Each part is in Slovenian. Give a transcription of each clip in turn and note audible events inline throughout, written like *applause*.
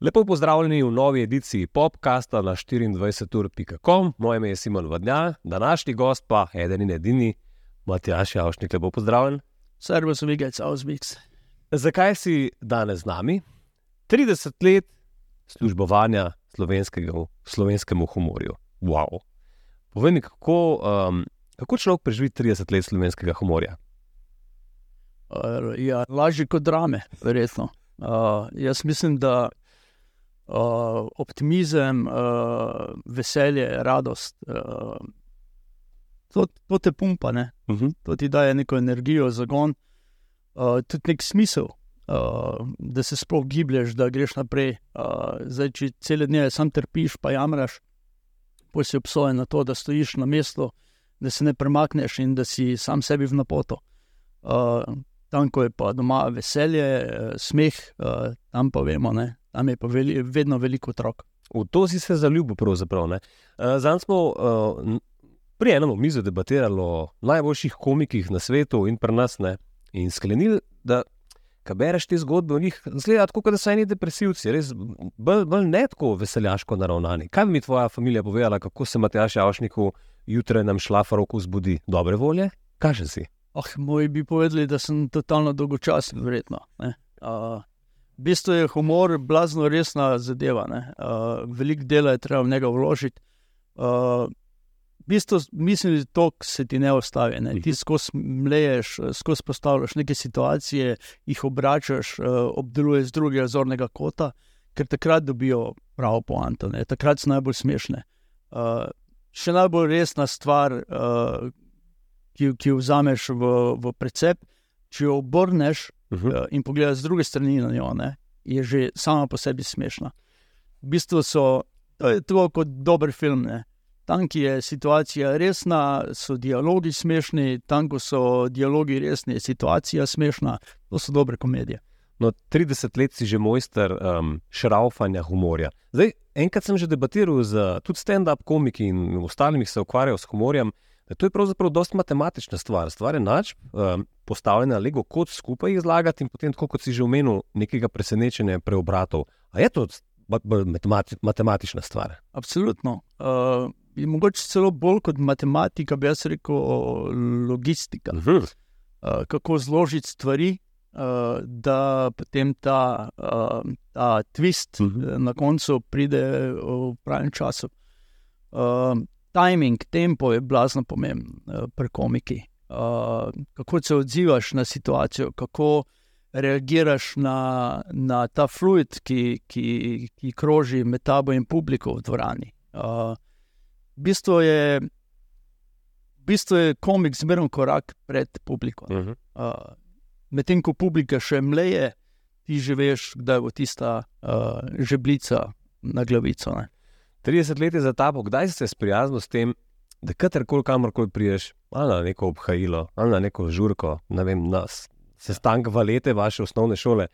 Lepo pozdravljeni v novi ediciji popkasta na 24.com. Moje ime je Simon Vodnja, današnji gost pa je eden in edini, Matjaš Javšnik. Lepo pozdravljen. Servus, Vigec, Ausmix. Zakaj si danes z nami? 30 let službovanja slovenskemu humorju. Wow. Povej mi, kako, um, kako človek preživi 30 let slovenskega humorja? Uh, ja, lažje kot drame, verjetno. Uh, jaz mislim, da uh, optimizem, uh, veselje, radost, uh, to, to te pumpa, uh Mhm. -huh. to ti daje neko energijo, zagon, uh, tudi nek smisel, uh, da se sploh giblješ, da greš naprej. Uh, zdaj, če cele dneve sam trpiš, pa jamraš, pa si obsojen na to, da stojiš na mestu, da se ne premakneš in da si sam sebi v napoto. Uh, tam, ko je pa doma veselje, eh, smeh, uh, tam pa vemo, ne, tam je pa veli, vedno veliko otrok. V to si se zaljubil, pravzaprav. Uh, Zdaj smo uh, pri enem mizu debatirali o najboljših komikih na svetu in pri nas, ne, in sklenili, da ko bereš te zgodbe o njih, zgleda tako, da so eni depresivci, res bolj, bolj ne tako veseljaško naravnani. Kaj bi mi tvoja družina povedala, kako se Matjaš Javšniku jutraj nam šlafaroko zbudi? Dobre volje? Kaže si. Oh, moji bi povedali, da sem totalno dolgočasen, verjetno. ne. Uh, v bistvu je humor blazno resna zadeva. Uh, Veliko dela je treba v njega vložiti. Uh, v bistvu mislim, da to se ti ne ustavi. Ne? Ti skozi mleješ, skozi postavljaš neke situacije, jih obračaš, uh, obdeluješ z drugega zornega kota, ker takrat dobijo pravo poanto, ne? takrat so najbolj smešne. Uh, še najbolj resna stvar, uh, ki, ki jo vzameš v, v precep, če jo obrneš Uh -huh. uh, in pogledaš z druge strani na njo, ne, je že sama po sebi smešna. V bistvu so to je tako kot dober film. Ne. Tam, ki je situacija resna, so dialogi smešni, tam, ko so dialogi resni, je situacija smešna. To so dobre komedije. No, 30 let si že mojster um, šraufanja humorja. Zdaj, enkrat sem že debatiral z tudi stand-up komiki in ostalimi, ki se ukvarjajo s humorjem. To je pravzaprav dosta matematična stvar. Stvar je nač, um, postavljena lego kot skupaj izlagati in potem, tako kot si že omenil, nekega presenečenja, preobratov. A je to matemati, matematična stvar? Absolutno. Uh, mogoče celo bolj kot matematika, bi jaz rekel, logistika. Uh, kako zložiti stvari, uh, da potem ta, uh, ta twist uh Mhm. -huh. na koncu pride v pravem času. Uh, timing, tempo je blazno pomemben uh, pri komiki. Uh, kako se odzivaš na situacijo, kako reagiraš na, na ta fluid, ki, ki, ki kroži med tabo in publiko v dvorani. Uh, v bistvu je. V bistvu je komik zmerno korak pred publiko. Uh -huh. Uh, Medtem ko publika še mleje, ti že veš, kdaj bo tista uh, žeblica na glavico. Ne? 30 let je za tabo, kdaj si se sprijaznil s tem, da katerkoli kamorkoli priješ, ali na neko obhajilo, ali na neko žurko, ne vem, na s- sestanek valete vaše osnovne šole.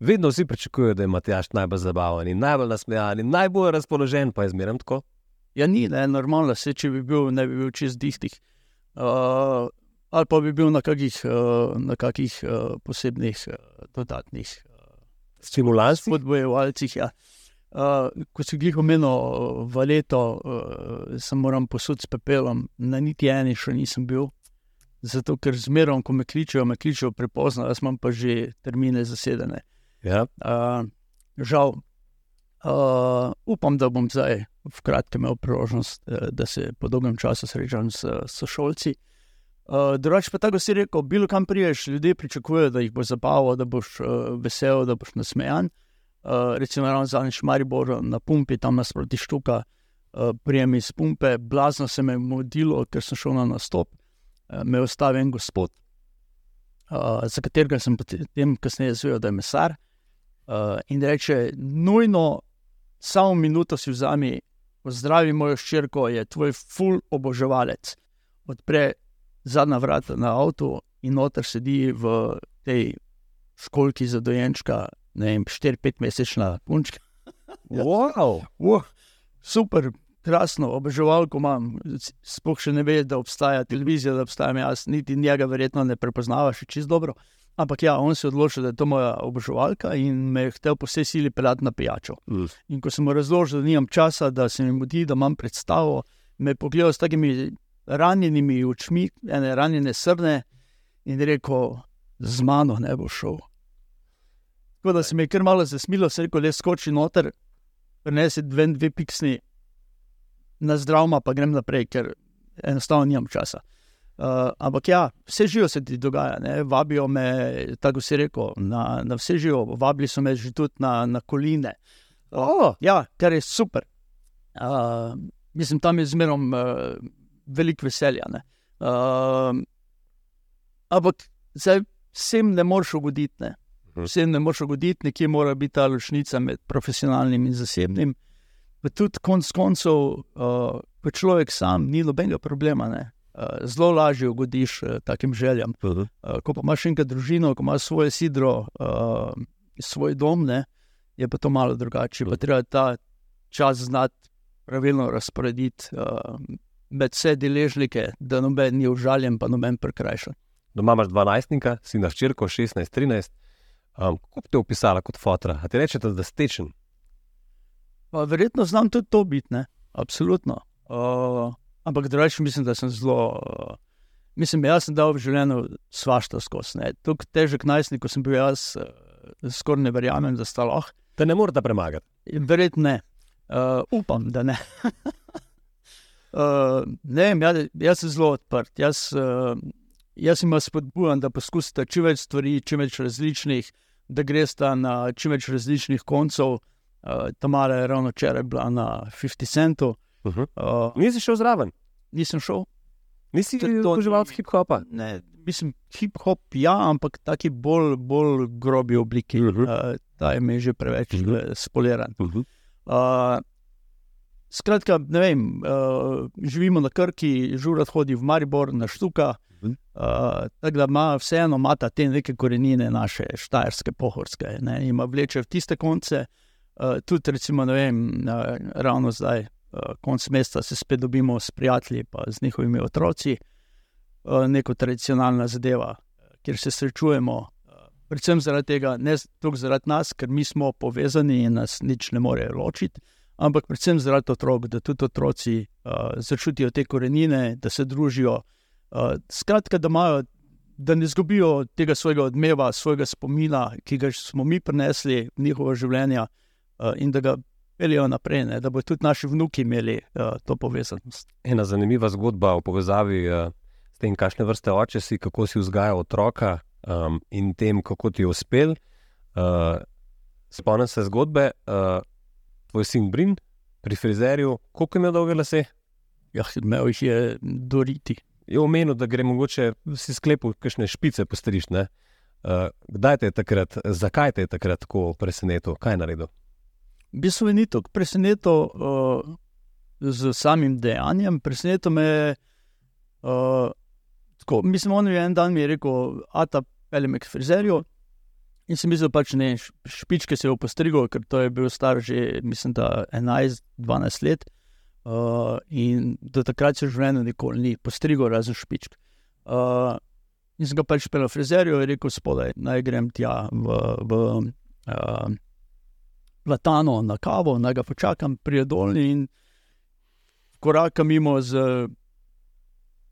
Vedno vsi pričakujejo, da je Matjaš najbolj zabaven najbolj nasmejan najbolj razpoložen, pa je zmeraj tako. Ja, ni ne, normalno, se če bi bil, ne bi bil čez dihtih. Uh, ali pa bi bil na kakih, uh, na kakih uh, posebnih uh, dodatnih Stimulans. spodbojevalcih. Ja. Uh, ko si jih omenil, uh, valeto, uh, se moram posuditi s pepelom, na niti eni še nisem bil. Zato, ker zmerom, ko me kličejo, me kličejo prepozno, jaz imam pa že termine zasedene. Ja. Uh, žal, uh, upam, da bom zdaj v kratkem imel priložnost, eh, da se po dolgem času srečam s sošolci. Uh, Drugače pa tako si rekel, bilo kam priješ, ljudje pričakujejo, da jih bo zabavalo, da boš uh, vesel, da boš nasmejan. Uh, recimo, ravno zadnjič Maribor na pumpi, tam nasproti štuka, uh, prijem iz pumpe, blazno se me je mudilo, ker sem šel na nastop, uh, me je ustavil en gospod, uh, za katerega sem potem kasneje izvedel, da je mesar. Uh, in reče, nujno, samo minuto si vzami, pozdravi mojo ščirko, je tvoj ful oboževalec. Odpre zadnja vrata na avtu in noter sedi v tej školki za dojenčka, ne vem, 4-5 mesečna punčka. *laughs* Wow. Uh, super, krasno oboževalko imam, sploh še ne ve, da obstaja televizija, da obstajam jaz, niti njega verjetno ne prepoznavaš čisto dobro. Ampak ja, on se je odločil, da je to moja oboževalka in me je hotel po vsej sili pelati na pijačo. Mm. In ko sem mu razložil, da nimam časa, da se mi mudi, da imam predstavo, me je pogledal s takimi ranjenimi očmi, ene ranjene srne in rekel, z mano ne bo šel. Tako da se mi je kar malo zasmilo, se rekel, le skoči noter, prenesi dve, dve piksni na zdravma, pa grem naprej, ker enostavno nimam časa. Uh, ampak ja, vse živo se ti dogaja, ne? vabijo me, tako si rekel, na, na vse živo, vabili so me že tudi na, na koline. Oh. Ja, kar je super. Uh, mislim, tam je zmerom uh, veliko veselja. ne. Uh, ampak zdaj vsem ne moreš ugoditi. Ne? Mhm. Vsem ne moreš ugoditi, nekje mora biti ta ločnica med profesionalnim in zasebnim. Pa tudi konec koncev, uh, ko človek sam, ni nobenega problema. Ne? Uh, zelo lažje ugodiš uh, takim željam. Uh -huh. Uh, ko pa imaš enkrat družino, ko imaš svoje sidro, uh, svoj dom, ne, je pa to malo drugače. Pa treba ta čas znati pravilno razporediti uh, med vse deležnike, da noben ni užaljen, pa noben prekrajšan. Doma imaš 12, si na ščirko 16-13. Um, kako bi te opisala kot fotra? A ti rečete, da stečen? Pa verjetno znam tudi to biti, ne? absolutno. Uh, ampak drugače mislim, da sem zelo. Uh, mislim, jaz sem dal v življenju svašta skozi. Tukaj težek najstnik, ko sem bil jaz, uh, skoraj ne verjamem, da sta lahko. Te ne morete premagati. Verjetno ne. Uh, upam, da ne. *laughs* uh, ne vem, jaz, jaz sem zelo odprt. Jaz, uh, jaz jim spodbujam, da poskusite čim več stvari, čim več različnih, da greste na čim več različnih koncev. Uh, Tamara je ravno včeraj bila na 50 centov. Uh -huh. Uh, Nisi šel zraven, nisem šel. nisi ni- hip-hopa. Ne, mislim, hip-hop, ja, ampak taki bolj, bolj grobi obliki. Mhm. Uh, ta je mi že preveč Mhm. uh, spoliran. Uh -huh. Uh, skratka, ne vem, uh, živimo na Krki, žurat hodi v Maribor, na Štuka. Uh, tako da ima vseeno ima te neke korenine naše, štajerske, pohorske, ne, ima vleče v tiste konce. Uh, tudi, recimo, ne vem, uh, ravno zdaj, uh, konec meseca, se spet dobimo s prijatelji, pa z njihovimi otroci, uh, neko tradicionalna zadeva, kjer se srečujemo. Uh, predvsem zaradi tega, ne toliko zaradi nas, ker mi smo povezani in nas nič ne more ločiti, ampak predvsem zaradi otrok, da tudi otroci uh, začutijo te korenine, da se družijo. Uh, skratka, da, imajo, da ne izgubijo tega svojega odmeva, svojega spomina, ki ga smo mi prenesli v njihovo življenje, uh, in da ga peljejo naprej, ne, da bodo tudi naši vnuki imeli uh, to povezanost. Ena zanimiva zgodba v povezavi uh, s tem, kakšne vrste oče si, kako si vzgajal otroka um, in tem, kako ti je uspel. Uh, spomnim se zgodbe, uh, tvoj sin Brin pri frizerju, koliko je imel dolge lase. Ja, imel jih je doriti. Je omenil, da gre mogoče si sklepal, kakšne špice postriš. Uh, kdaj te je takrat, zakaj te je takrat tako presenetil, kaj je naredil? V bistvu ni tako presenetil uh, z samim dejanjem, presenetil me je. Uh, tako, mislim, on je en dan mi je rekel, Ata, pelje me k frizerju. In sem mislil, pač ne, špičke se je opostrigel, ker to je bil star že, mislim, da 11-12 let. Uh, in do takrat se v življenju nikoli ni postrigel, razen špičk. Uh, in sem ga pač pel v frizerju in rekel, spodaj, naj grem tja v. v uh, Latano na kavo, naj ga počakam, pride dol in koraka mimo z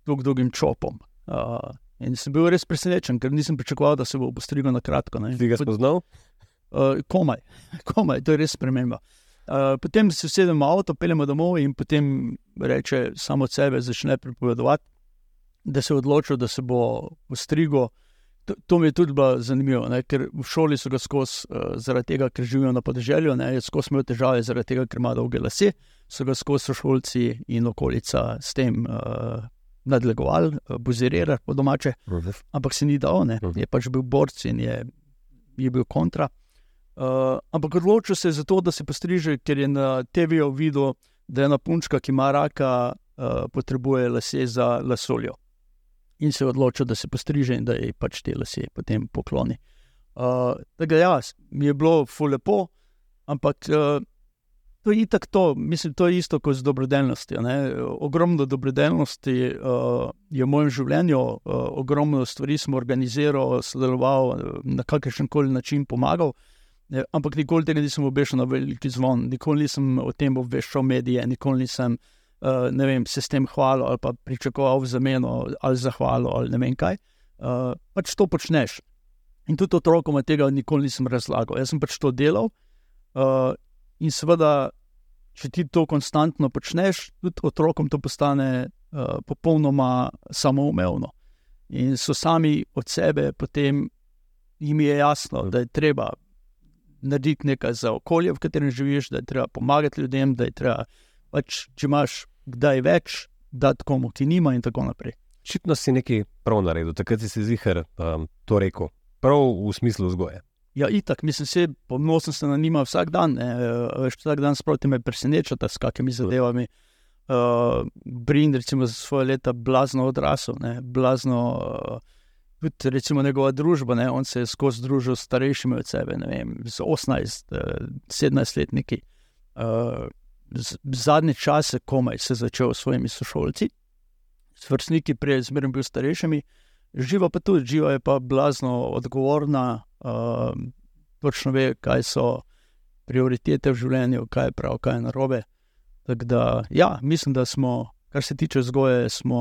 dolg, dolgim čopom. Uh, in sem bil res presenečen, ker nisem pričakoval, da se bo postrigel na kratko. ne. Si ga spoznal? Uh, komaj, *laughs* komaj, to je res sprememba. Uh, potem se usedemo v avto, peljemo domov in potem reče samo od sebe, začne pripovedovati, da se je odločil, da se bo postrigel. To, to mi je tudi bilo zanimivo, ne? ker v šoli so ga skozi, uh, zaradi tega, ker živijo na podeželju, ne, skozi imel težave, zaradi tega, ker ima dolge lase, so ga skozi sošolci in okolica s tem uh, nadlegovali, uh, buzirali po domače ampak se ni dal, ne. Mhm. je pač bil borc in je, je bil kontra. Uh, ampak odločil se je za to, da se postriže, ker je na TV-ju videl, da je ena punčka, ki ima raka, uh, potrebuje lase za lasoljo. In se je odločil, da se postriže in da je pač te lase potem pokloni. Uh, tako da, ja, mi je bilo fu lepo, ampak uh, to je itak to, mislim, to je isto kot z dobrodelnostjo. Ne? Ogromno dobrodelnosti uh, je v mojem življenju, uh, ogromno stvari sem organiziral, sodeloval na kakršen koli način pomagal. Ampak nikoli tega nisem obešal na veliki zvon, nikoli nisem o tem obveščal medije, nikoli nisem uh, vem, se s tem hvalil ali pa pričakoval v zameno ali zahvalo ali ne vem kaj. Uh, pač to počneš. In tudi otrokom tega nikoli nisem razlagal. Jaz sem pač to delal. Uh, in seveda, če ti to konstantno počneš, tudi otrokom to postane uh, popolnoma samoumevno. In so sami od sebe, potem jim je jasno, da je treba narediti nekaj za okolje, v katerem živiš, da je treba pomagati ljudem, da je treba, pač, če imaš kdaj več, dati komu, ki nima, in tako naprej. Očitno si nekaj prav naredil, takrat si se zihar um, to rekel, prav v smislu vzgoje. Ja, itak, mislim, se ponosen sem na njima vsak dan. Veš, vsak dan sproti me presenečata s kakimi zadevami. Uh, Brin, recimo, za svoje leta, blazno odrasel, ne, blazno. Uh, tudi recimo njegova družba, ne, on se je skozi družbo s starejšimi od sebe, ne vem, z 18, 17 eh, letniki. Uh, zadnje čase, komaj se je začel s svojimi sošolci, s vrstniki, prej zmeraj bil starejšimi, živa pa tudi, živa je pa blazno odgovorna, uh, točno ve, kaj so prioritete v življenju, kaj je prav, kaj je narobe. Tako da, ja, mislim, da smo kar se tiče vzgoje, smo,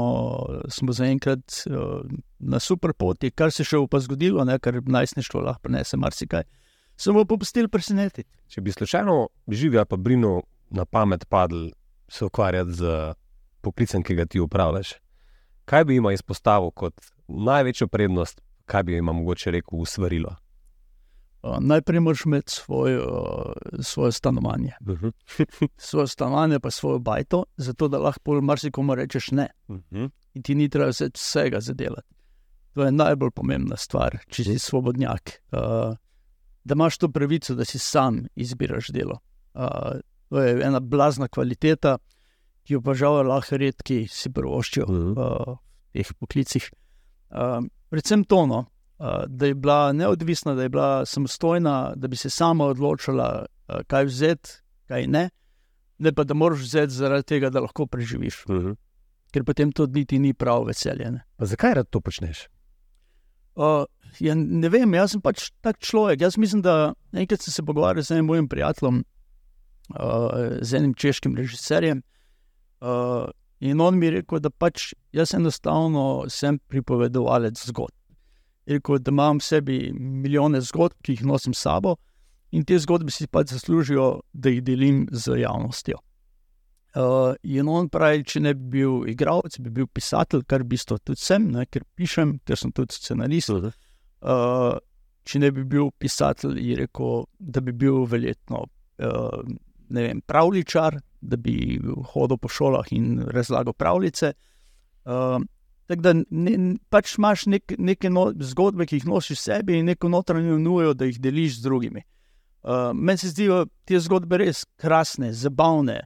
smo zaenkrat uh, na super poti, kar se še pa zgodilo, ne, kar najsništvo lahko prenese marsikaj. Samo popustili presenetiti. Če bi slučajno živel, pa brino na pamet padel, se ukvarjati z poklicem, ki ga ti upravljaš, kaj bi jim izpostavil kot največjo prednost, kaj bi jim mogoče rekel, usvarilo? Najprej moraš imeti svoj, uh, svoje stanovanje. Uh mhm. -huh. *laughs* svoje stanovanje, pa svojo bajto, zato da lahko marsikomu rečeš ne. Uh mhm. -huh. In ti ni treba vsega zadelati. To je najbolj pomembna stvar, če si svobodnjak. Uh, da imaš to pravico, da si sam izbiraš delo. Uh, to je ena blazna kvaliteta, ki jo pa žal lahko redki si prvoščijo uh -huh. uh, v teh poklicih. Uh, predvsem tono, da je bila neodvisna, da je bila samostojna, da bi se sama odločila, kaj vzeti, kaj ne. Ne pa da moraš vzeti zaradi tega, da lahko preživiš. Uh mhm. -huh. Ker potem to niti ni prav veselje. Zakaj rad to počneš? Uh, ja, ne vem, jaz sem pač tak človek. Jaz mislim, da enkrat sem se pogovarjal z enim mojim prijateljem, uh, z enim češkim režiserjem. Uh, in on mi je rekel, da pač jaz enostavno sem pripovedovalec zgodb rekel, da imam v sebi milijone zgodb, ki jih nosim s sabo in te zgodbe si pač zaslužijo, da jih delim z javnostjo. Uh, in on pravi, če ne bi bil igralec, bi bil pisatelj, kar v bistvu tudi sem, ne, ker pišem, ker sem tudi scenarist. Uh, če ne bi bil pisatelj, je rekel, da bi bil verjetno uh, vem, pravličar, da bi hodil po šolah in razlagal pravljice. Uh, Tako da ne, pač imaš nek, neke no, zgodbe, ki jih nosiš v sebi in neko notranjo nujo, da jih deliš z drugimi. Uh, meni se zdijo te zgodbe res krasne, zabavne,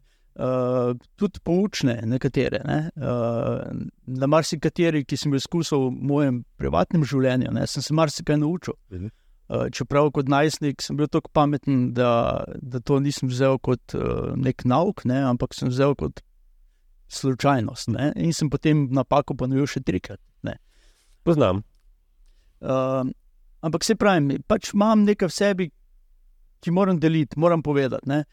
uh, tudi poučne, nekatere. Ne? Uh, na marsikateri, ki sem jih izkusil v mojem privatnem življenju, ne? sem se marsikaj naučil. Uh, čeprav kot najstnik sem bil tako pameten, da, da to nisem vzel kot uh, nek nauk, ne? ampak sem vzel kot slučajnost. Ne? In sem potem napako ponovil še trikrat. Ne? Poznam. Uh, ampak se pravi, pač imam nekaj v sebi, ki moram deliti, moram povedati. Ne?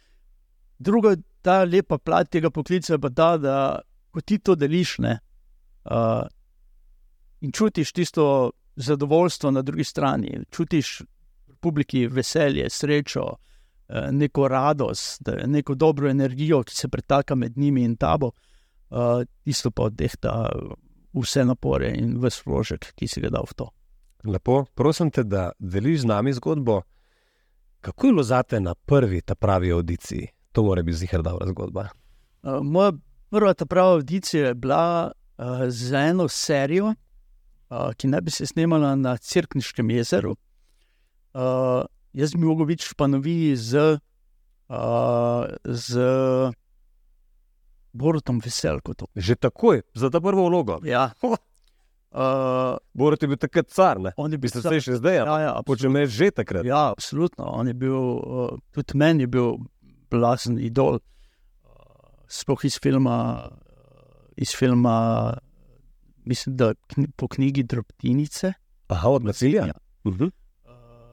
Druga, ta lepa plat tega poklica pa ta, da ko ti to deliš ne, uh, in čutiš tisto zadovoljstvo na drugi strani, čutiš publiki veselje, srečo, uh, neko radost, neko dobro energijo, ki se pretaka med njimi in tabo. Uh, uh, isto pa oddehta vse napore in vse vložek, ki si ga dal v to. Lepo, prosim te, da deliš z nami zgodbo, kako je bilo zate na prvi ta pravi audiciji. To mora biti zihar dobra zgodba. Uh, moja prva ta prava audicija je bila uh, za eno serijo, uh, ki naj bi se snimala na Cirkniškem jezeru. Uh, jaz bi mogel biti v Španoviji z. Uh, z Borutom Veselkom. Že takoj, za ta prvo vlogo. Ja. *laughs* Uh, Borut je bil takrat car, ne? On je bil car. še zdaj, ja, ja, počne že takrat. Ja, absolutno. On je bil, uh, tudi meni je bil blazen idol. Uh, sploh iz filma, iz filma, mislim, da kn po knjigi Drobtinice. Aha, od nasilja. Ja. Uh -huh.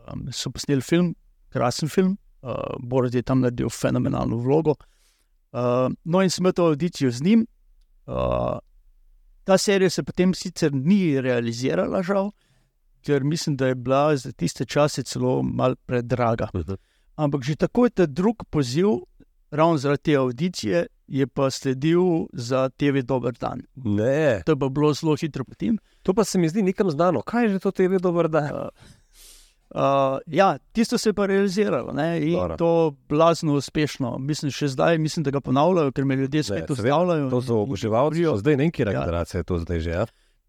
Um, so posneli film, krasen film, uh, Boris je tam naredil fenomenalno vlogo. Uh, no, in imel to audicijo z njim. Uh, ta serija se potem sicer ni realizirala, žal, ker mislim, da je bila za tiste čase celo malo predraga. -huh. Ampak že takoj ta drug poziv, ravno zaradi te audicije, je pa sledil za TV Dober dan. Ne, To je pa bilo zelo hitro potem. to pa se mi zdi nekam znano. Kaj je že to TV dober dan? Uh, uh, ja, tisto se je pa realiziralo ne, in Dobro. to blazno uspešno. Mislim, še zdaj mislim, da ga ponavljajo, ker me ljudje spet ustavljajo. To so oboževalci, govorijo. zdaj ne vem, kje Ja. generacija je to zdaj že. Ja?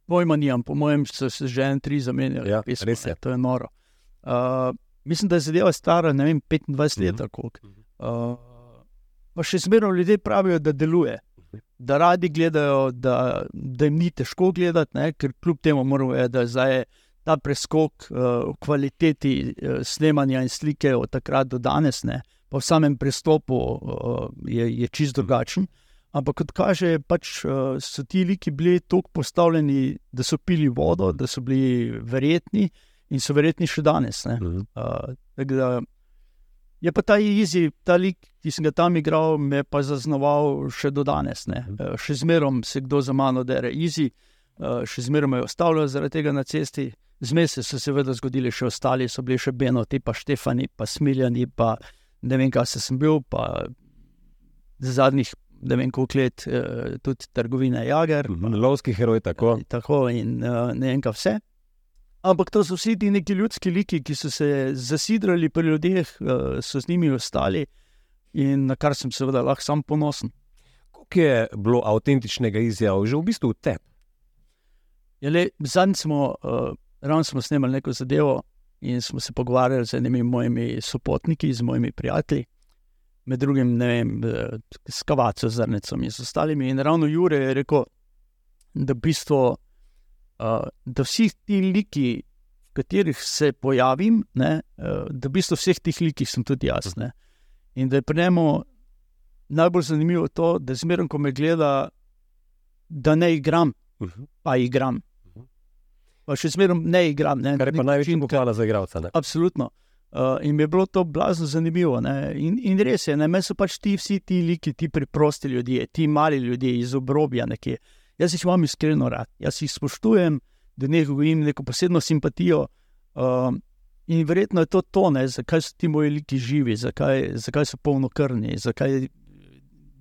Pojma nimam, po mojem, so se že en tri zamenjali. Ja, pesmo, res je. ne, To je noro. Uh, mislim, da je zadeva stara, ne vem, 25 let. Mhm. koliko. Uh, pa še zmeraj ljudje pravijo, da deluje. Da radi gledajo, da, da jim ni težko gledati, ne, ker kljub temu moramo vedeti, da je zdaj ta preskok uh, v kvaliteti uh, snemanja in slike od takrat do danes, ne, pa v samem pristopu uh, je, je čist drugačen. Ampak kot kaže, pač, uh, so ti liki bili tako postavljeni, da so pili vodo, da so bili verjetni in so verjetni še danes. Ne. Mhm. Uh, tako da je pa ta izi, ta lik, ki sem ga tam igral, me pa zaznamoval še do danes. Ne. Uh, še zmerom se kdo za mano dere izi, uh, še zmerom me ostavljajo zaradi tega na cesti. Zmes so se seveda zgodili še ostali, so bili še Benoti, pa Štefani, pa Smiljani, pa ne vem, kaj se sem bil, pa zadnjih ne vem, koliko let eh, tudi trgovina Jager. Mhm. Lovski heroj, tako. Tako in uh, ne vem, kaj vse. Ampak to so vsi ti neki ljudski liki, ki so se zasidrali pri ljudeh, uh, so z njimi ostali in na kar sem seveda lahko sam ponosen. Koliko je bilo avtentičnega izjava, že v bistvu v tebi? Zadnjič smo, uh, ravno smo snemali neko zadevo in smo se pogovarjali z enimi mojimi sopotniki, z mojimi prijatelji, med drugim ne vem, s Kavaco, Zrnecom in z ostalimi. In ravno Jure je rekel, da, v bistvu, uh, da vsi ti liki, v katerih se pojavim, ne, uh, da v bistvu vseh teh likih sem tudi jaz. Ne. In da je pri njemu najbolj zanimivo to, da zmeraj, ko me gleda, da ne igram, Mhm. pa igram. Pa še zmeraj ne igram. Ne, Kar je pa način, pohvala za igralca. ne? Absolutno. Uh, in mi je bilo to blazno zanimivo. ne. In, in res je, meni so pač ti vsi ti liki, ti preprosti ljudje, ti mali ljudje iz obrobja nekje. Jaz jih imam iskreno rad, jaz jih spoštujem, da ne gojim neko posebno simpatijo. Uh, in verjetno je to to, ne, zakaj so ti moji liki živi, zakaj, zakaj so polnokrvni, zakaj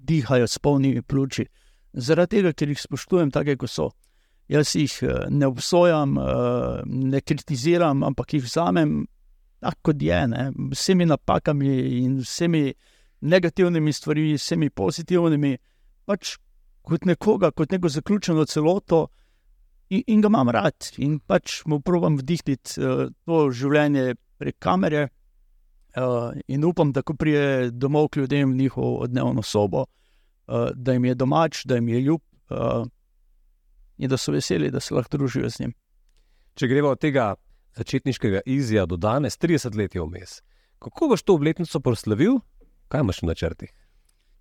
dihajo s polnimi pljuči. Zaradi tega, ker jih spoštujem tako, kot so. Jaz jih eh, ne obsojam, eh, ne kritiziram, ampak jih vzamem tako, kot je, ne, vsemi napakami in vsemi negativnimi stvarmi, vsemi pozitivnimi, pač kot nekoga, kot neko zaključeno celoto in, in ga imam rad. In pač mu probujem vdihniti uh, to življenje prek kamere. Uh, in upam, da ko pride domov k ljudem v njihovo dnevno sobo, uh, da jim je domač, da jim je ljub uh, in da so veseli, da se lahko družijo z njim. Če gremo od tega začetniškega izja do danes, 30 let je vmes. Kako boš to obletnico proslavil, kaj imaš v načrtih?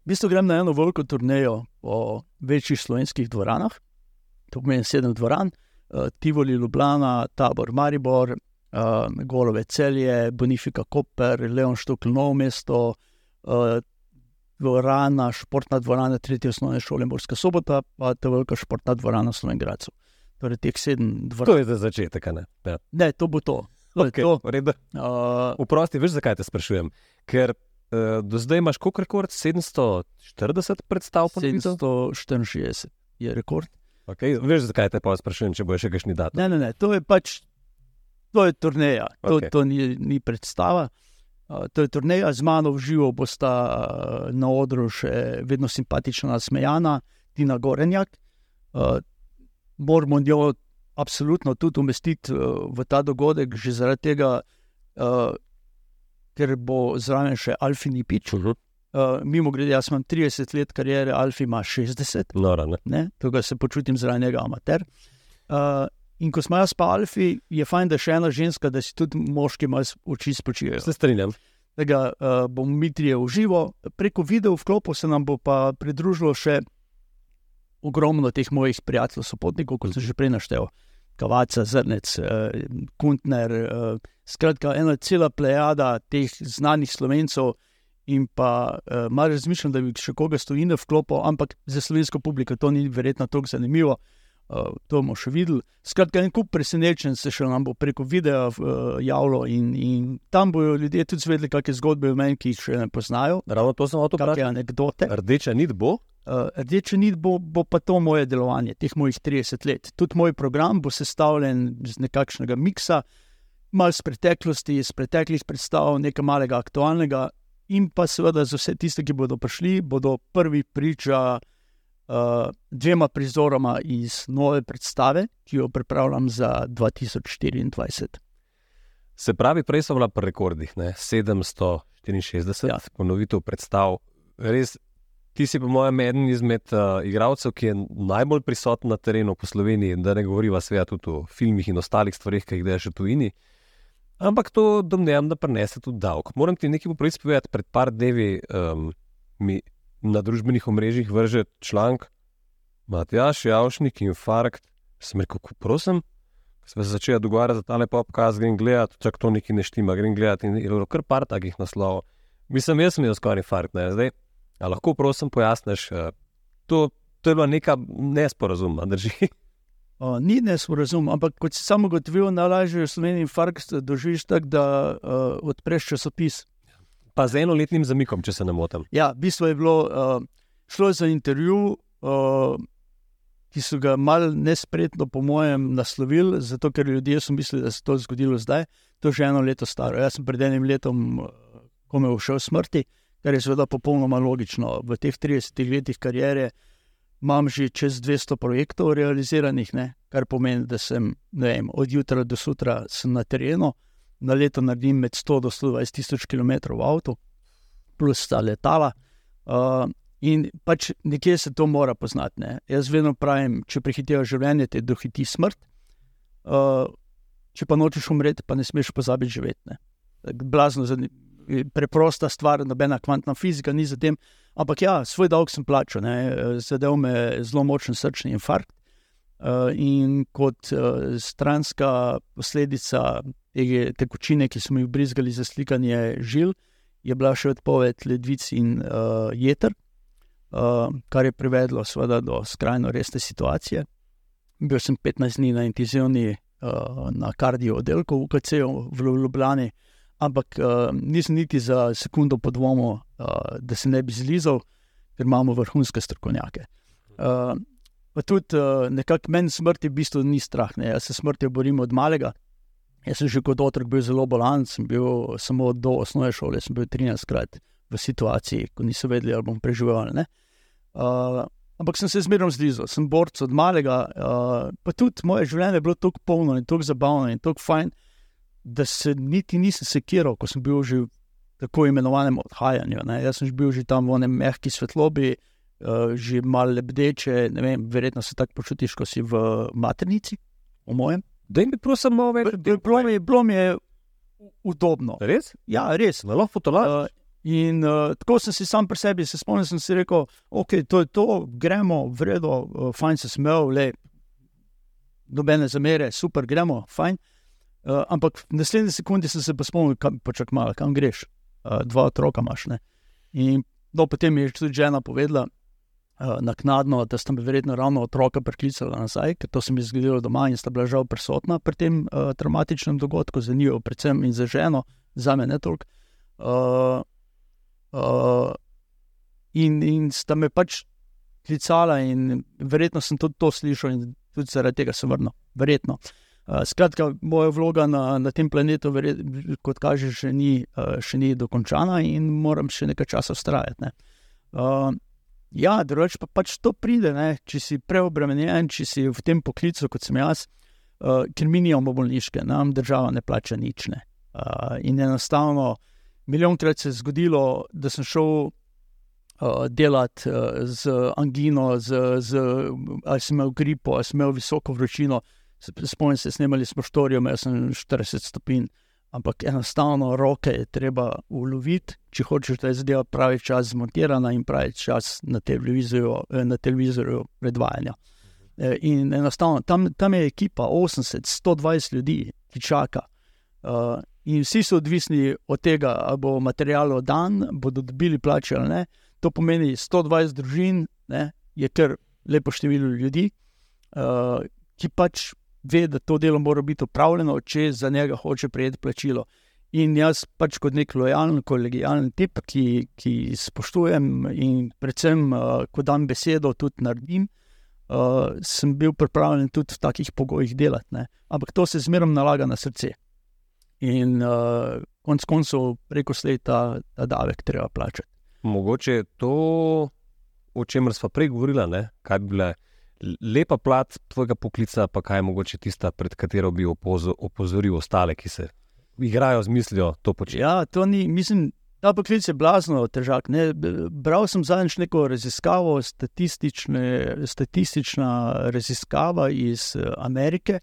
V bistvu grem na eno veliko turnejo po večjih slovenskih dvoranah, to pomeni sedem dvoran, uh, Tivoli, Ljubljana, Tabor, Maribor, uh, Golove celje, Bonifika Koper, Leon Štukl, Novo mesto, uh, dvorana, športna dvorana tretje osnovne šole Morska sobota, pa ta velika športna dvorana Slovengradcu. Torej, teh sedem dvoran. To je za začetek. Ne, ja. Ne, to bo to. to, okay, to. v redu. Uh, Vprosti, veš, zakaj te sprašujem? Ker uh, do zdaj imaš koliko rekord? 740 predstav po svetu? 764 je rekord. Okay, veš, zakaj te pa sprašujem, če bo še kakšni datum? Ne, ne, ne, to je pač, to je turneja, to, okay. to ni, ni predstava. Uh, to je turneja, z mano v živo bosta na odru še vedno simpatična, nasmejana Tina Gorenjak. Moramo njo absolutno tudi umestiti v ta dogodek, že zaradi tega, ker bo zraven še Alfi Nipič. Uh -huh. Uh, mimo grede, jaz imam 30 let karijere, Alfi ima 60 Nora, ne? ne, tega se počutim zraven njega, amater. Uh, in ko smo jaz pa Alfi, je fajn, da je še ena ženska, da si tudi moški malo oči spočijo. Se strinjam. da ga uh, bomo mi trije v živo. Preko video vklopu se nam bo pa pridružilo še ogromno teh mojih prijateljev, sopotnikov, kot sem že prej naštel. Kavaca, Zrnec, uh, Kuntner, uh, skratka, ena cela plejada teh znanih slovencev. In pa uh, malo razmišljam, da bi še koga stojil v klopu, ampak za slovensko publiko to ni verjetno tako zanimivo. Uh, to bomo še videli. Skratka, en kup presenečen se še nam bo preko videa uh, javilo, in, in tam bodo ljudje tudi zvedeli, kakšne zgodbe v meni, ki jih še ne poznajo. Ravno to sem hotel Kakšne anekdote. Rdeča nit bo. Uh, rdeča nit bo, bo pa to moje delovanje, teh mojih 30 let. Tudi moj program bo sestavljen iz nekakšnega miksa, malo iz preteklosti, iz preteklih predstav, nekaj malega aktualnega, in pa seveda za vse tiste, ki bodo prišli, bodo prvi priča uh, dvema prizoroma iz nove predstave, ki jo pripravljam za 2024. Se pravi, prej so bila pri rekordih, ne? 764, Ja. ponovitev predstav. Res, ti si, po mojem, eden izmed uh, igralcev, ki je najbolj prisoten na terenu po Sloveniji, da ne govoriva sveda tudi o filmih in ostalih stvarih, ki jih delaš v tujini. Ampak to domnevam, da prenese tudi davek. Moram ti nekaj popravic povedati. Pred par dnevi um, mi na družbenih omrežjih vrže članek, Matjaš, Javšnik, infarkt. Sem rekel, "Ko prosim, Sva se začela dogovarjati za tale podcast, grem gledati, čak to neki ne štima, grem gledati in je bilo kar par takih naslovov. Mislim, jaz sem imel skoraj infarkt, ne zdaj. A lahko prosim pojasniš, eh, to, to je bila neka nesporazuma, drži. *laughs* Uh, ni nesporazum, ampak kot si samo gotovil, najlažje v Sloveniji infarkt doživiš tako, da uh, odpreš časopis. Pa z enoletnim zamikom, če se ne motim. Ja, v bistvu je bilo, uh, šlo je za intervju, uh, ki so ga mal nespretno, po mojem, naslovili, zato ker ljudje so mislili, da se je to zgodilo zdaj. To je že eno leto staro. Jaz sem pred enim letom, ko me je všel smrti, kar je seveda popolnoma logično. V teh 30 letih karijere imam že čez 200 projektov realiziranih, ne? kar pomeni, da sem vem, od jutra do sutra na terenu, na leto naredim med 100 do 120 tisoč km v avtu, plus ta letala. Uh, in pač nekje se to mora poznati. Ne? Jaz vedno pravim, če prehitijo življenje, te dohiti smrt. Uh, če pa nočeš umreti, pa ne smeš pozabiti živeti. Blazno preprosta stvar, nobena kvantna fizika ni za tem. Ampak ja, svoj dolg sem plačal, zadev me je zelo močen srčni infarkt. Uh, in kot uh, stranska posledica te tekočine, ki smo jih brizgali za slikanje žil, je bila še odpoved ledvic in uh, jeter, uh, kar je privedlo seveda do skrajno resne situacije. Bil sem 15 dni na intenzivni uh, na kardio oddelku v UKC-u v Ljubljani, ampak uh, nisem niti za sekundo podvomil, uh, da se ne bi zlizal, ker imamo vrhunske strokovnjake. Uh, pa tudi uh, nekako meni smrti v bistvu ni strah, ne. jaz se smrti borim od malega. Jaz sem že kot otrok bil zelo bolan, sem bil samo do osnovne šole, sem bil 13 krat v situaciji, ko niso vedeli, ali bom preživel ali ne. Uh, ampak sem se zmerno zlizal, sem borc od malega, uh, pa tudi moje življenje je bilo tako polno in tako zabavno in tako fajn, da se niti nisem sekiral, ko sem bil že v tako imenovanem odhajanju. Ne. Jaz sem bil že tam v enem mehki svetlobi, uh, že malo lebdeče, ne vem, verjetno se tako počutiš, ko si v maternici, v mojem. Da mi prosim malo več. Bilo mi je- bilo mi je udobno. Res? Ja, res. Me lahko potolaš? Uh, in uh, tako sem si sam pri sebi, se spomnim, sem si rekel, ok, to je to, gremo, vredo, uh, fajn se smel, le, nobene zamere, super, gremo, fajn. Uh, ampak v naslednji sekundi sem se pa spomnil, kam, počak malo, kam greš, uh, dva otroka imaš. Ne? In no, potem je tudi žena povedala, naknadno, da sta me verjetno ravno otroka priklicala nazaj, ker to se mi je zgodilo doma in sta bila žal prisotna pri tem uh, traumatičnem dogodku, za njo, predvsem in za ženo, za me ne toliko. Uh, uh, in, in sta me pač klicala, in verjetno sem tudi to slišal, in tudi zaradi tega sem vrnil. Verjetno. Uh, skratka, moja vloga na, na tem planetu, verjet, kot kaže, še ni, uh, še ni dokončana in moram še nekaj časa ustrajati. Ne. Uh, ja, drugače pa pač to pride, ne. če si preobremenjen, če si v tem poklicu, kot sem jaz, uh, ker mi nimamo bolniške, nam država ne plača nič. Ne. Uh, in enostavno, milijonkrat se je zgodilo, da sem šel uh, delati uh, z angino, z, z, ali sem imel gripo, ali sem imel visoko vročino. Spomnim se, snemali smo štorijo, imel sem 40 stopinj. Ampak enostavno roke je treba uloviti, če hočeš, da je zadeva pravi čas zmontirana in pravi čas na televizorju, eh, na televizorju predvajanja. Eh, In enostavno tam, tam je ekipa 80, 120 ljudi, ki čaka. Uh, in vsi so odvisni od tega, ali bo material dan, bodo dobili plače ali ne. To pomeni 120 družin, ne, je kar lepo število ljudi, ki pač ve, da to delo mora biti upravljeno, če za njega hoče prejeti plačilo. In jaz pač kot nek lojalen, kolegijalen tip, ki, ki spoštujem in predvsem, uh, ko dam besedo, tudi naredim. Uh, sem bil pripravljen tudi v takih pogojih delati, ne. ampak to se zmeraj nalaga na srce. In uh, konec koncev, preko slej ta, ta davek treba plačati. Mogoče je to, o čemer smo prej govorili, kaj bi bila lepa plat tvojega poklica, pa kaj je mogoče tista, pred katero bi opozo, opozoril ostale, ki se igrajo z mislijo to početi. Ja, to ni, mislim, ta poklic je blazno težak. Ne? Bral sem zadnjič neko raziskavo, statistična raziskava iz Amerike,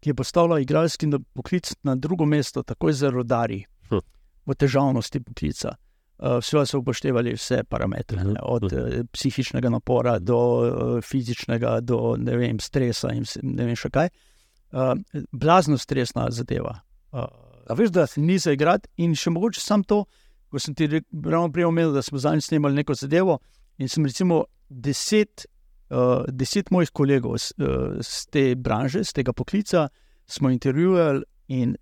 ki je postavila igralski poklic na drugo mesto, takoj za rodarji, Hm. v težavnosti poklica. Vse so upoštevali vse parametre, ne, Mhm, od mhm. uh, psihičnega napora do uh, fizičnega, do ne vem, stresa in vse- ne vem še kaj. Uh, blazno stresna zadeva. Uh, A veš, da ni za igrati. In še mogoče sam to, ko sem ti ravno prej omenil, da smo zadnjič snemali neko zadevo. In sem recimo deset, uh, deset mojih kolegov z, uh, z te branže, z tega poklica, smo intervjuvali, in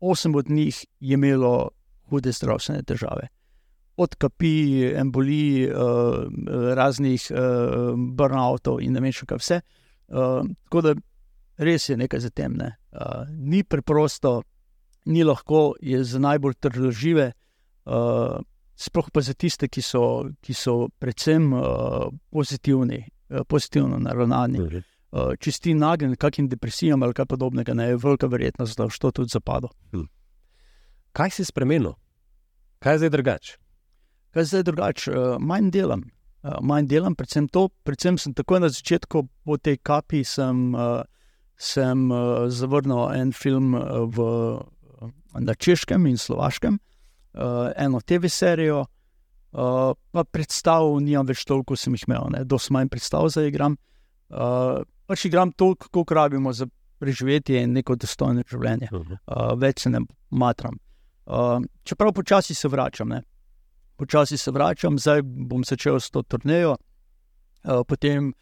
osem od njih je imelo hude zdravstvene težave. Od kapi, embolij, uh, raznih uh, burnoutov in ne vem še kaj vse. Uh, tako da res je nekaj za tem. Ne? Uh, ni preprosto, ni lahko, je za najbolj trdožive, uh, sploh pa za tiste, ki so, ki so predvsem uh, pozitivni, uh, pozitivno naravnani. Uh, če si nagnjen kakim depresijam ali kaj podobnega, ne, je velika verjetnost, da boš to tudi zapadlo. kaj si spremenil, kaj je zdaj drugače. Kaj zdaj drugače, uh, manj delam. Uh, manj delam, predvsem to, predvsem sem takoj na začetku po tej kapi sem, uh, sem uh, zavrnil en film uh, v, na češkem in slovaškem, uh, eno TV serijo, uh, pa predstav, nimam več toliko, sem jih imel, dosti manj predstav za igram. Uh, pač igram toliko, koliko rabimo za preživetje in neko dostojno življenje uh, več se ne matram. Uh, čeprav počasi se vračam, ne. Počasi se vračam, zdaj bom začel s to turnejo. Uh, potem,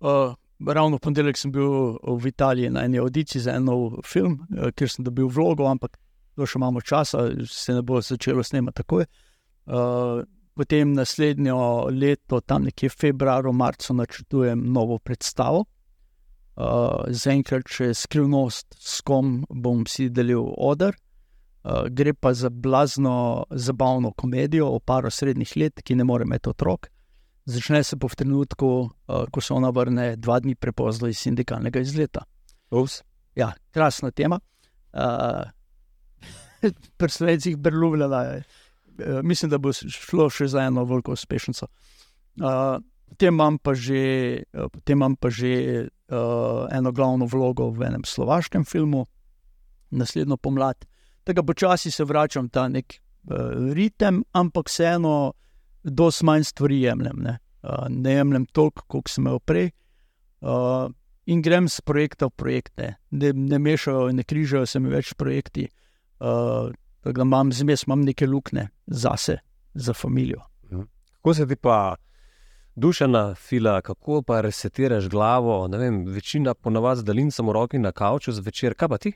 uh, ravno v ponedeljek sem bil v Italiji na eni audiciji za en nov film, uh, kjer sem dobil vlogo, ampak to še imamo časa, se ne bo začelo snemati takoj. Uh, potem naslednjo leto, tam nekje februarju, marcu, načrtujem novo predstavo. Uh, Zaenkrat še skrivnost, s kom bom si delil odr. Uh, gre pa za blazno zabavno komedijo o paru srednjih let, ki ne more imeti otrok. Začne se po v trenutku, uh, ko se ona vrne dva dni prepozno iz sindikalnega izleta. Ups. Ja, krasna tema. Uh, *laughs* Pri slovencih brluvljala je. Uh, mislim, da bo šlo še za eno veliko uspešnico. Uh, potem imam pa že, uh, imam pa že uh, eno glavno vlogo v enem slovaškem filmu, naslednjo pomlad. Tako počasi se vračam ta nek uh, ritem, ampak vseeno, dosti manj stvari jemljem. Ne, uh, ne jemljem toliko, kot sem imel prej. Uh, in grem z projekta v projekte, ne, ne mešajo, ne križajo se mi več projekti. Uh, tako da imam zmes, imam neke luknje zase, za družino. Kako se ti pa dušena fila, kako pa resetiraš glavo? Ne Vem, večina ponavadi zdalin samo roki na kavču zvečer, kaj pa ti?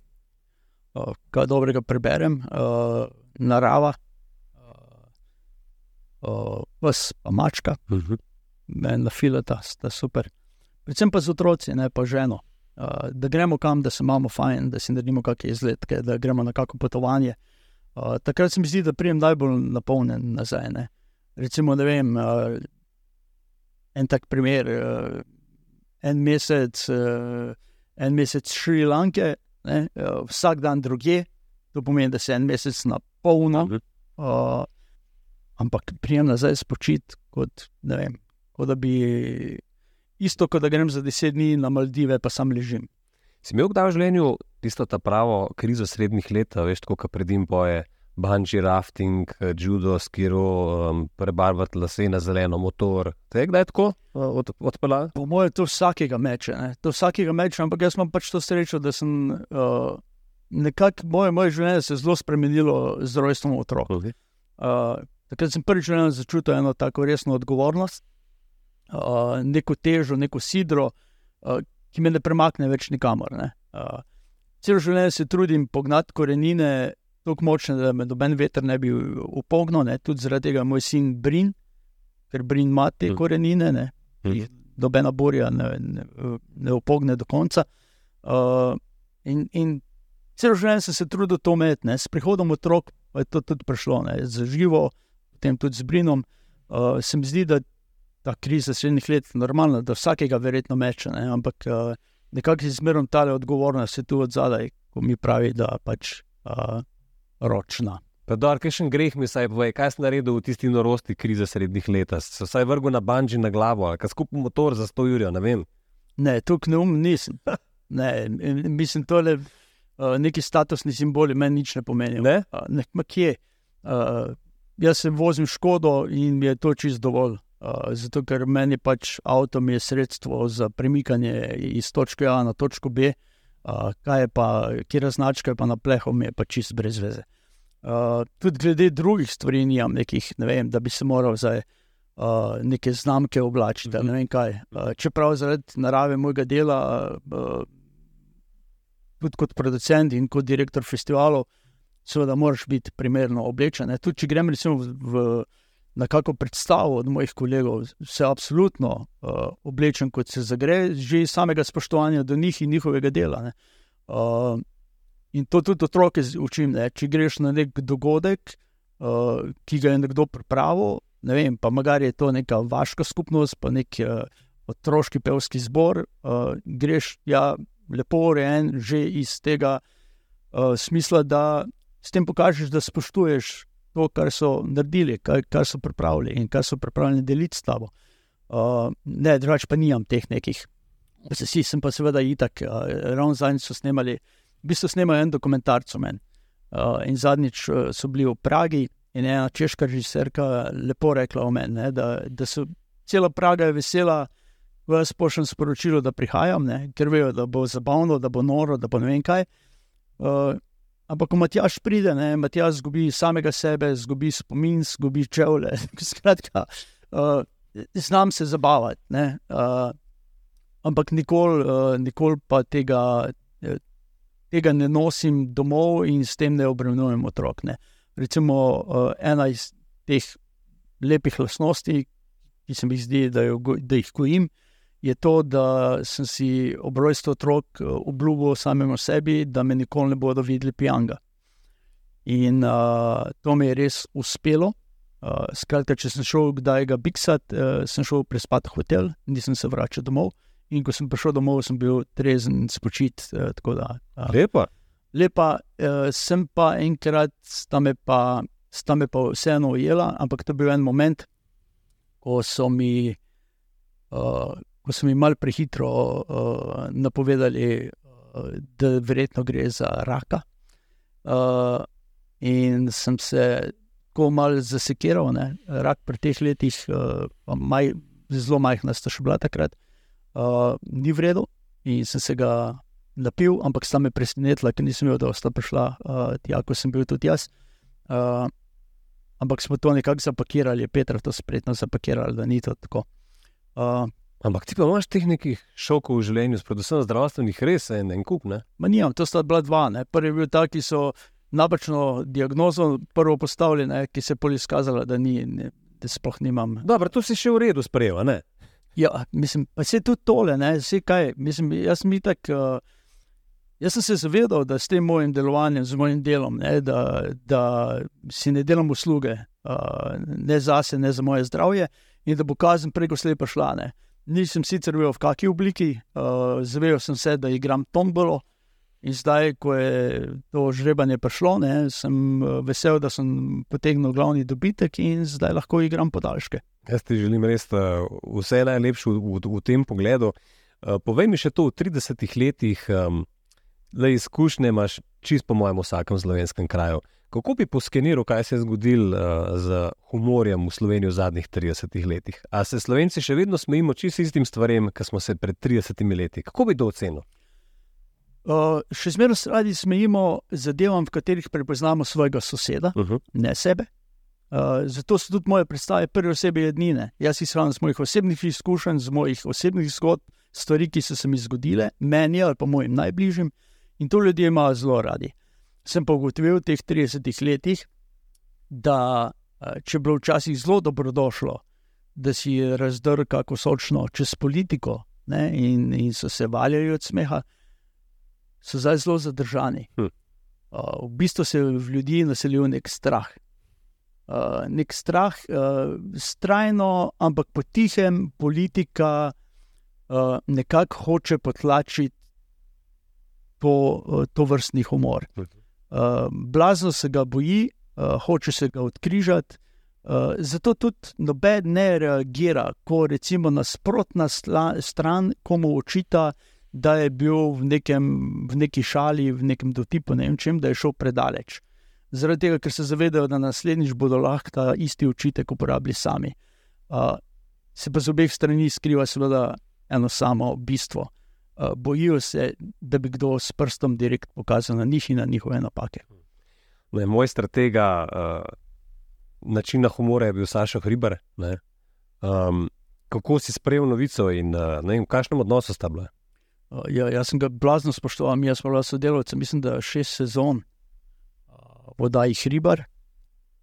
Uh, kaj dobrega preberem, uh, narava, uh, uh, vas pa mačka, meni filata, sta super. Predvsem pa z otroci, ne pa ženo. Uh, da gremo kam, da se imamo fajn, da si naredimo kakšne izletke, da gremo na kakšno potovanje. Uh, takrat se mi zdi, da prijem najbolj napolnjen nazaj. Ne. Recimo, ne vem, uh, en tak primer, uh, en mesec, uh, en mesec Šrilanke, ne, uh, vsak dan druge, to pomeni, da se en mesec na polno. Uh, ampak prijem nazaj spočit, kot, vem, kot da bi isto, kot da grem za deset dni na Maldive, pa sam ležim. Si imel kdaj v življenju tisto pravo krizo srednjih let, veš, tako kot predim boje, bungee rafting, eh, judo, skiro, um, prebarvati lase na zeleno, motor. Te je kdaj tako uh, od, odpeljal? Po mojem, to vsakega meče, ne? to vsakega meče, ampak jaz imam pač to srečo, da sem uh, nekako moje, moje življenje se zelo spremenilo z rojstvom otrok. Okay. Uh, takrat sem prvič začutil eno tako resno odgovornost, uh, neko težo, neko sidro, uh, ki me ne premakne več nikamor. Ne? Uh, celo življenje se trudim pognati korenine tako močne, da me noben veter ne bi upognil, ne? tudi zaradi tega moj sin Brin, ker Brin ima te Mm. korenine, ne? Mm. Jih nobena borja ne, ne, ne upogne do konca. Uh, in, in celo življenje sem se trudil to imeti, ne? s prihodom otrok pa je to tudi prišlo, ne? z živo, potem tudi z Brinom. Uh, se mi zdi, da ta kriza srednjih let je normalna, da vsakega verjetno meče, ne? ampak uh, nekako si zmerom ta odgovornost je tu od zadaj, ko mi pravi, da pač uh, ročna. Pa dobro, kakšen greh mi saj pove, kaj sem naredil v tisti norosti krize srednjih let? Se vsaj vrgel na banži na glavo, ali kaj skupaj motor za 100 ur, ne vem. Ne, tukaj neum nisem. Ne, mislim, tole uh, neki statusni simboli meni nič ne pomenijo. Ne? Uh, ne, ma kje. Uh, jaz se vozim škodo in mi je to čist dovolj. Uh, zato, ker meni pač avto mi je sredstvo za premikanje iz točke A na točko B, uh, kaj je pa, kjer značka je pa na plehu, mi je pa čist brez veze. Uh, tudi glede drugih stvari, nimam nekih, ne vem, da bi se moral zdaj uh, neke znamke oblačiti. ali Ne vem kaj. Uh, čeprav zaradi narave mojega dela, uh, tudi kot producent in kot direktor festivalov, seveda, moraš biti primerno oblečen. ne. Tudi če grem recimo v, v na kakšno predstavo od mojih kolegov, se absolutno uh, oblečem, kot se zagre, že iz samega spoštovanja do njih in njihovega dela. ne. Uh, in to tudi otroke učim. Ne. Če greš na nek dogodek, uh, ki ga je nekdo pripravil, ne vem, pa magari je to neka vaška skupnost, pa nek uh, otroški pevski zbor, uh, greš ja, lepo urejen, že iz tega uh, smisla, da s tem pokažeš, da spoštuješ to, kar so naredili, kar, kar so pripravili in kar so pripravljeni deliti s tabo. Uh, ne, drugače pa nimam teh nekih. Vsi sem pa seveda itak, uh, ravno zadnjič so snemali, v bistvu snemajo en dokumentarc o meni. Uh, in zadnjič uh, so bili v Pragi in ena češka režiserka lepo rekla o meni, ne, da, da so cela Praga vesela, ko jaz pošljem sporočilo, da prihajam, ne, ker vejo, da bo zabavno, da bo noro, da bo ne vem kaj. Uh, ampak, ko Matjaš pride, ne, Matjaš zgubi samega sebe, zgubi spomin, zgubi čevlje. *laughs* Skratka, uh, znam se zabavati, ne, uh, ampak nikoli uh, nikol pa tega, eh, tega ne nosim domov in s tem ne obremenujem otrok. Ne. Recimo, uh, ena iz teh lepih lastnosti, ki se mi zdi, da, jo, da jih gojim, je to, da sem si ob rojstvu otrok eh, obljubil samemu sebi, da me nikoli ne bodo videli pijanga. In uh, to mi je res uspelo. Uh, skratka, če sem šel kdaj ga biksat, uh, sem šel prespat v hotel, nisem se vračal domov. In ko sem prišel domov, sem bil trezen, spočit. Uh, da, uh, Lepo. lepa, uh, sem pa enkrat, sta me pa, sta me pa vseeno ujela, ampak to je bil en moment, ko so mi, uh, ko so mi mal prehitro uh, napovedali, uh, da verjetno gre za raka. Uh, in sem se tako mal zasekiral, ne? rak pri teh letih, uh, maj, zelo majhna sta še bila takrat, uh, ni vredno in sem se ga napil, ampak sta me presenetila, ker nisem vedel, da sta prišla uh, tja, ko sem bil tudi jaz. Uh, ampak smo to nekako zapakirali, Petra to spretno zapakirali, da ni to tako. Uh, Ampak ti pa imaš teh nekih šokov v življenju, predvsem zdravstvenih, res en, en kup. Ne? Ma nimam, to sta bila dva. Ne. Prvi je bil ta, ki so napačno diagnozo prvo postavili, ne, ki se je pol izkazala, da, ni, ne, da sploh nimam. Dobro, to si še v redu sprejel, ne? Ja, mislim, pa se tudi tole, ne, vse kaj. Mislim, jaz itak. Uh, Jaz sem se zavedal, da s tem mojim delovanjem, z mojim delom, ne, da, da si ne delam usluge, uh, ne za sebe, ne za moje zdravje, in da bo kazen preko slepa šla. Ne. Nisem sicer vedel, v kakšni obliki, uh, zavedal sem se, da igram tombolo. In zdaj, ko je to žrebanje prišlo, ne, sem uh, vesel, da sem potegnil glavni dobitek in zdaj lahko igram podaljške. Jaz ti želim res uh, vse najlepše v, v, v tem pogledu. Uh, povej mi še to, v 30 letih, um, le izkušnje imaš čist po mojem vsakem slovenskem kraju. Kako bi poskeniral, kaj se je zgodilo uh, z humorjem v Sloveniji v zadnjih 30 letih? A se Slovenci še vedno smejimo čist istim stvarem, kot smo se pred 30 leti? Kako bi to ocenil? Uh, še zmeraj se radi smejimo zadevam, v katerih prepoznamo svojega soseda, Uh -huh. ne sebe. Uh, zato so tudi moje predstave prve osebe jednine. Jaz izhajam iz mojih osebnih izkušenj, z mojih osebnih zgodb, stvari, ki so se mi zgodile, meni ali pa mojim najbližjim, in to ljudje imajo zelo radi. Sem pa ugotovil v teh 30 letih, da uh, če je bilo včasih zelo dobrodošlo, da si razdrl kako sočno čez politiko ne, in, in so se valjali od smeha, so zdaj zelo zadržani. Hm. Uh, v bistvu se je v ljudi naselil nek strah. Uh, nek strah, uh, strajno, ampak potihem, politika uh, nekako hoče potlačiti to, uh, to vrstni humor. Mhm. Uh, blazno se ga boji, uh, hoče se ga odkrižati. Uh, zato tudi noben ne reagira, ko recimo nasprotna stran komu očita, da je bil v, nekem, v neki šali, v nekem dotipu, ne vem čem, da je šel predaleč. Zaradi tega, ker se zavedajo, da naslednjič bodo lahko ta isti očitek uporabili sami. Uh, se pa z obeh strani skriva seveda eno samo bistvo. Uh, bojijo se, da bi kdo s prstom direkt pokazal na njih in na njihove napake. Ne, moj stratega uh, načina humora je bil Saša Hriber. ne. Um, kako si sprejel novico in uh, ne vem, v kakšnem odnosu sta bila? Uh, ja, jaz sem ga blazno spoštoval, mi smo bili sodelavci, mislim, da šest sezon uh, v oddaji Hribar.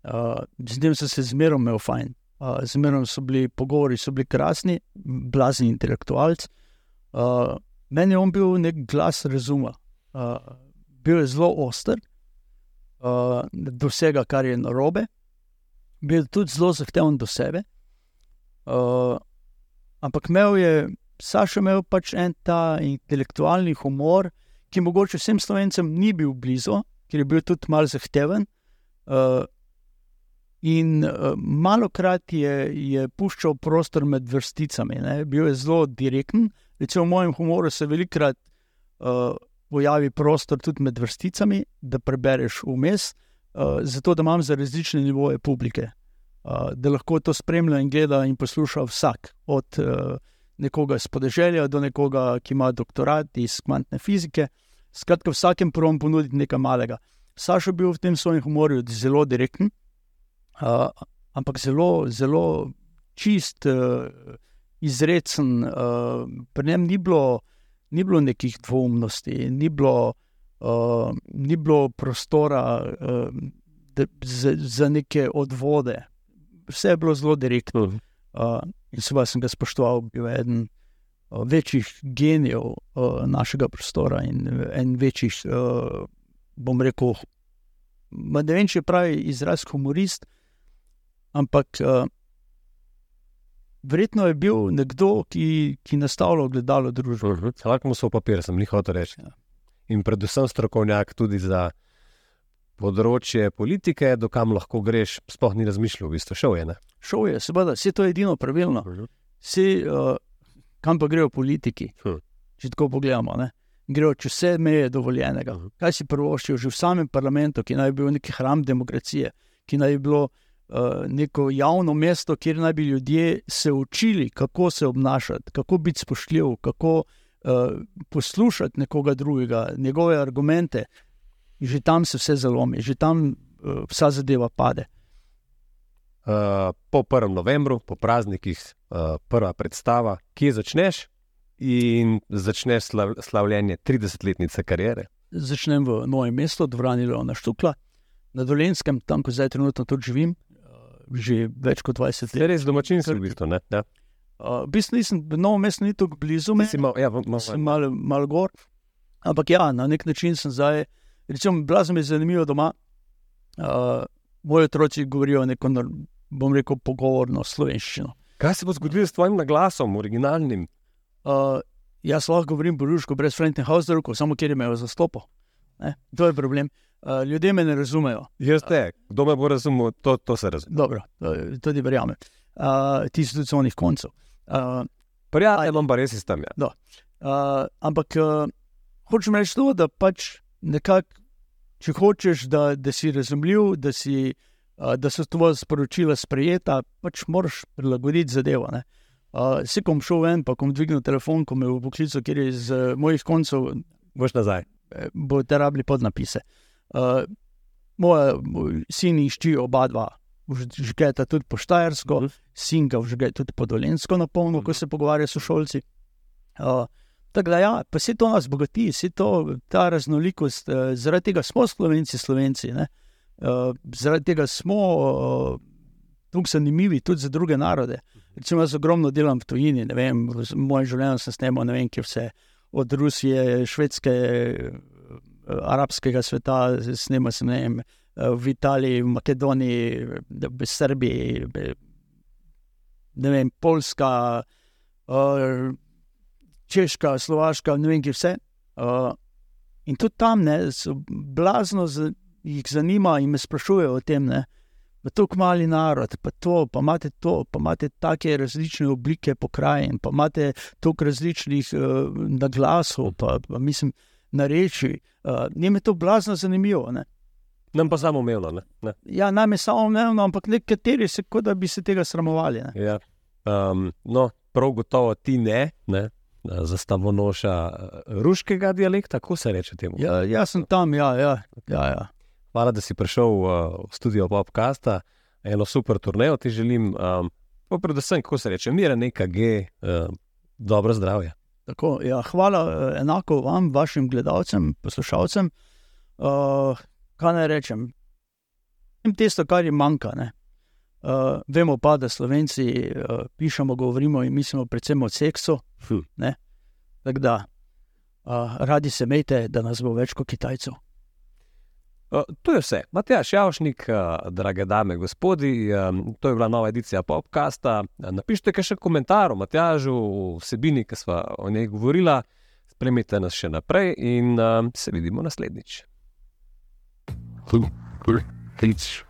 Uh, z njim sem se zmeraj imel fajn. Uh, zmeraj so bili pogovori, so bili krasni, blazni intelektualci. Uh, meni je on bil nek glas razuma. Uh, bil je zelo oster uh, do vsega, kar je narobe, bil je tudi zelo zahteven do sebe. Uh, ampak imel je, Saša imel pač en ta intelektualni humor, ki mogoče vsem slovencem ni bil blizu, ker je bil tudi malo zahteven. Uh, in uh, malo krat je, je puščal prostor med vrsticami, ne? bil je zelo direkten. Recimo v mojem humoru se velikokrat uh, pojavi prostor tudi med vrsticami, da prebereš vmes, uh, zato da imam za različne nivoje publike. Uh, da lahko to spremlja in gleda in posluša vsak, od uh, nekoga iz podeželja do nekoga, ki ima doktorat iz kvantne fizike. Skratka, vsakem provom ponuditi nekaj malega. Saša je bil v tem svojem humorju zelo direkten, uh, ampak zelo, zelo čist, uh, izrecen. Uh, pri njem ni bilo, ni bilo nekih dvomnosti, ni bilo, uh, ni bilo prostora uh, da, za, za neke odvode. Vse je bilo zelo direktno. Uh, Uh, in seveda sem ga spoštoval, bil je eden uh, večjih genijev uh, našega prostora in en večjih, uh, bom rekel, ne vem, če pravi izraz humorist, ampak uh, verjetno je bil nekdo, ki, ki nastavlja gledalo družbe. -huh. Lahko mu so papir, sem jih hotel reči. Ja. In predvsem strokovnjak tudi za področje politike, do kam lahko greš, sploh ni razmišljal, v bistvu šel je. Ne? Šel je, seveda, vse to je edino pravilno. Vsi, uh, kam pa grejo politiki, Hm. če tako pogledamo. Ne? Grejo čez vse meje dovoljenega. Mhm. Kaj si prvoščijo že v samem parlamentu, ki naj bi bil neki hram demokracije, ki naj bi bilo uh, neko javno mesto, kjer naj bi ljudje se učili, kako se obnašati, kako biti spoštljiv, kako uh, poslušati nekoga drugega, njegove argumente. Že tam se vse zalomi, že tam uh, vsa zadeva pade. Uh, po 1. novembru, po praznikih, uh, prva predstava, kje začneš in začneš slav, slavljenje 30-letnice kariere. začnem v novem mestu, dvorani Leona Štukla, na Dolenskem, tam, ko zdaj trenutno tudi živim, že več kot 20 Je let. res domačinski v bistvu. ne? Ja. Uh, v bistvu nisem, novo mesto ni tako blizu me, mal, ja, mal, malo mal gor. Ampak ja, na nek način sem zdaj, recimo, blazno mi je zanimivo doma. Uh, moji otroci govorijo neko, bom rekel, pogovorno slovenščino. Kaj se bo zgodilo s tvojim naglasom, originalnim? Uh, jaz lahko govorim boruško brez Frentenhauserov, samo kjer imajo zastopo. Ne? To je problem. Uh, ljudje me ne razumejo. Jaz te, kdo me bo razumel, to, to se razume. Dobro, eh, tudi verjamem. Uh, ti so tudi sonih koncev. Uh, Prijatelj, imam pa res iz tam. Ja. uh, ampak uh, hočem reči to, da pač nekako, če hočeš, da, da si razumljiv, da, si, uh, da so tvoje sporočila sprejeta, pač moraš prilagoditi zadevo. Ne? Uh, si kom šel ven, pa kom dvignil telefon, ko me v poklicu, kjer je iz uh, mojih koncev, Boš nazaj. eh, bo te rabili podnapise. Uh, moja moj sin išči oba dva, žgeta tudi po Štajersko, Mhm. sin ga vžge tudi po Dolensko na polno, ko Mhm. se pogovarja s šolci. Uh, tako da, ja, pa se to nas bogati, se to, ta raznolikost, uh, zaradi tega smo Slovenci, Slovenci. Ne? Uh, zaradi tega smo uh, tukaj zanimivi tudi za druge narode. Recimo, jaz ogromno delam v tujini, ne vem, v mojem življenju sem snemal ne vem, kje vse, od Rusije, Švedske, eh, arabskega sveta, snemal sem ne vem, v Italiji, v Makedoniji, v Srbiji, ne vem, Poljska, eh, Češka, Slovaška, ne vem, kje vse. Eh, In tudi tam ne, so blazno jih zanima in me sprašujejo o tem. Ne. Pa to mali narod, pa to, pa imate to, pa imate take različne oblike pokrajin, pa imate toliko različnih uh, naglasov, pa, pa mislim, nareči. Uh, Njim je to blazno zanimivo. Ne. Nam pa samo umevno. Ne? Ne? Ja, nam je samo umevno, ampak nekateri se kot da bi se tega sramovali. Ne. Ja. Um, no, prav gotovo ti ne, ne? zastavo noša ruškega dialekta, kako se reče temu. Ja, jaz sem tam, ja, ja. ja, ja. Hvala, da si prišel uh, v studio Popcasta, eno super turnejo ti želim. Um, pa predvsem, kako se reče, mira neka G, uh, dobro zdravje. Tako, ja, hvala eh, enako vam, vašim gledalcem, poslušalcem. Uh, kaj naj rečem? In tisto, kar jim manjka. ne. Uh, vemo pa, da slovenci uh, pišemo, govorimo in mislimo predvsem o seksu. Hm. Tako da, uh, radi se mejte, da nas bo več kot Kitajcev. Uh, to je vse. Matjaš Javšnik, uh, drage dame in gospodi, um, to je bila nova edicija Popcasta. Uh, napišite še komentar o Matjažu, vsebini, ki smo o njej govorila. Spremite nas še naprej in se vidimo naslednjič. Cool. Cool. Thanks.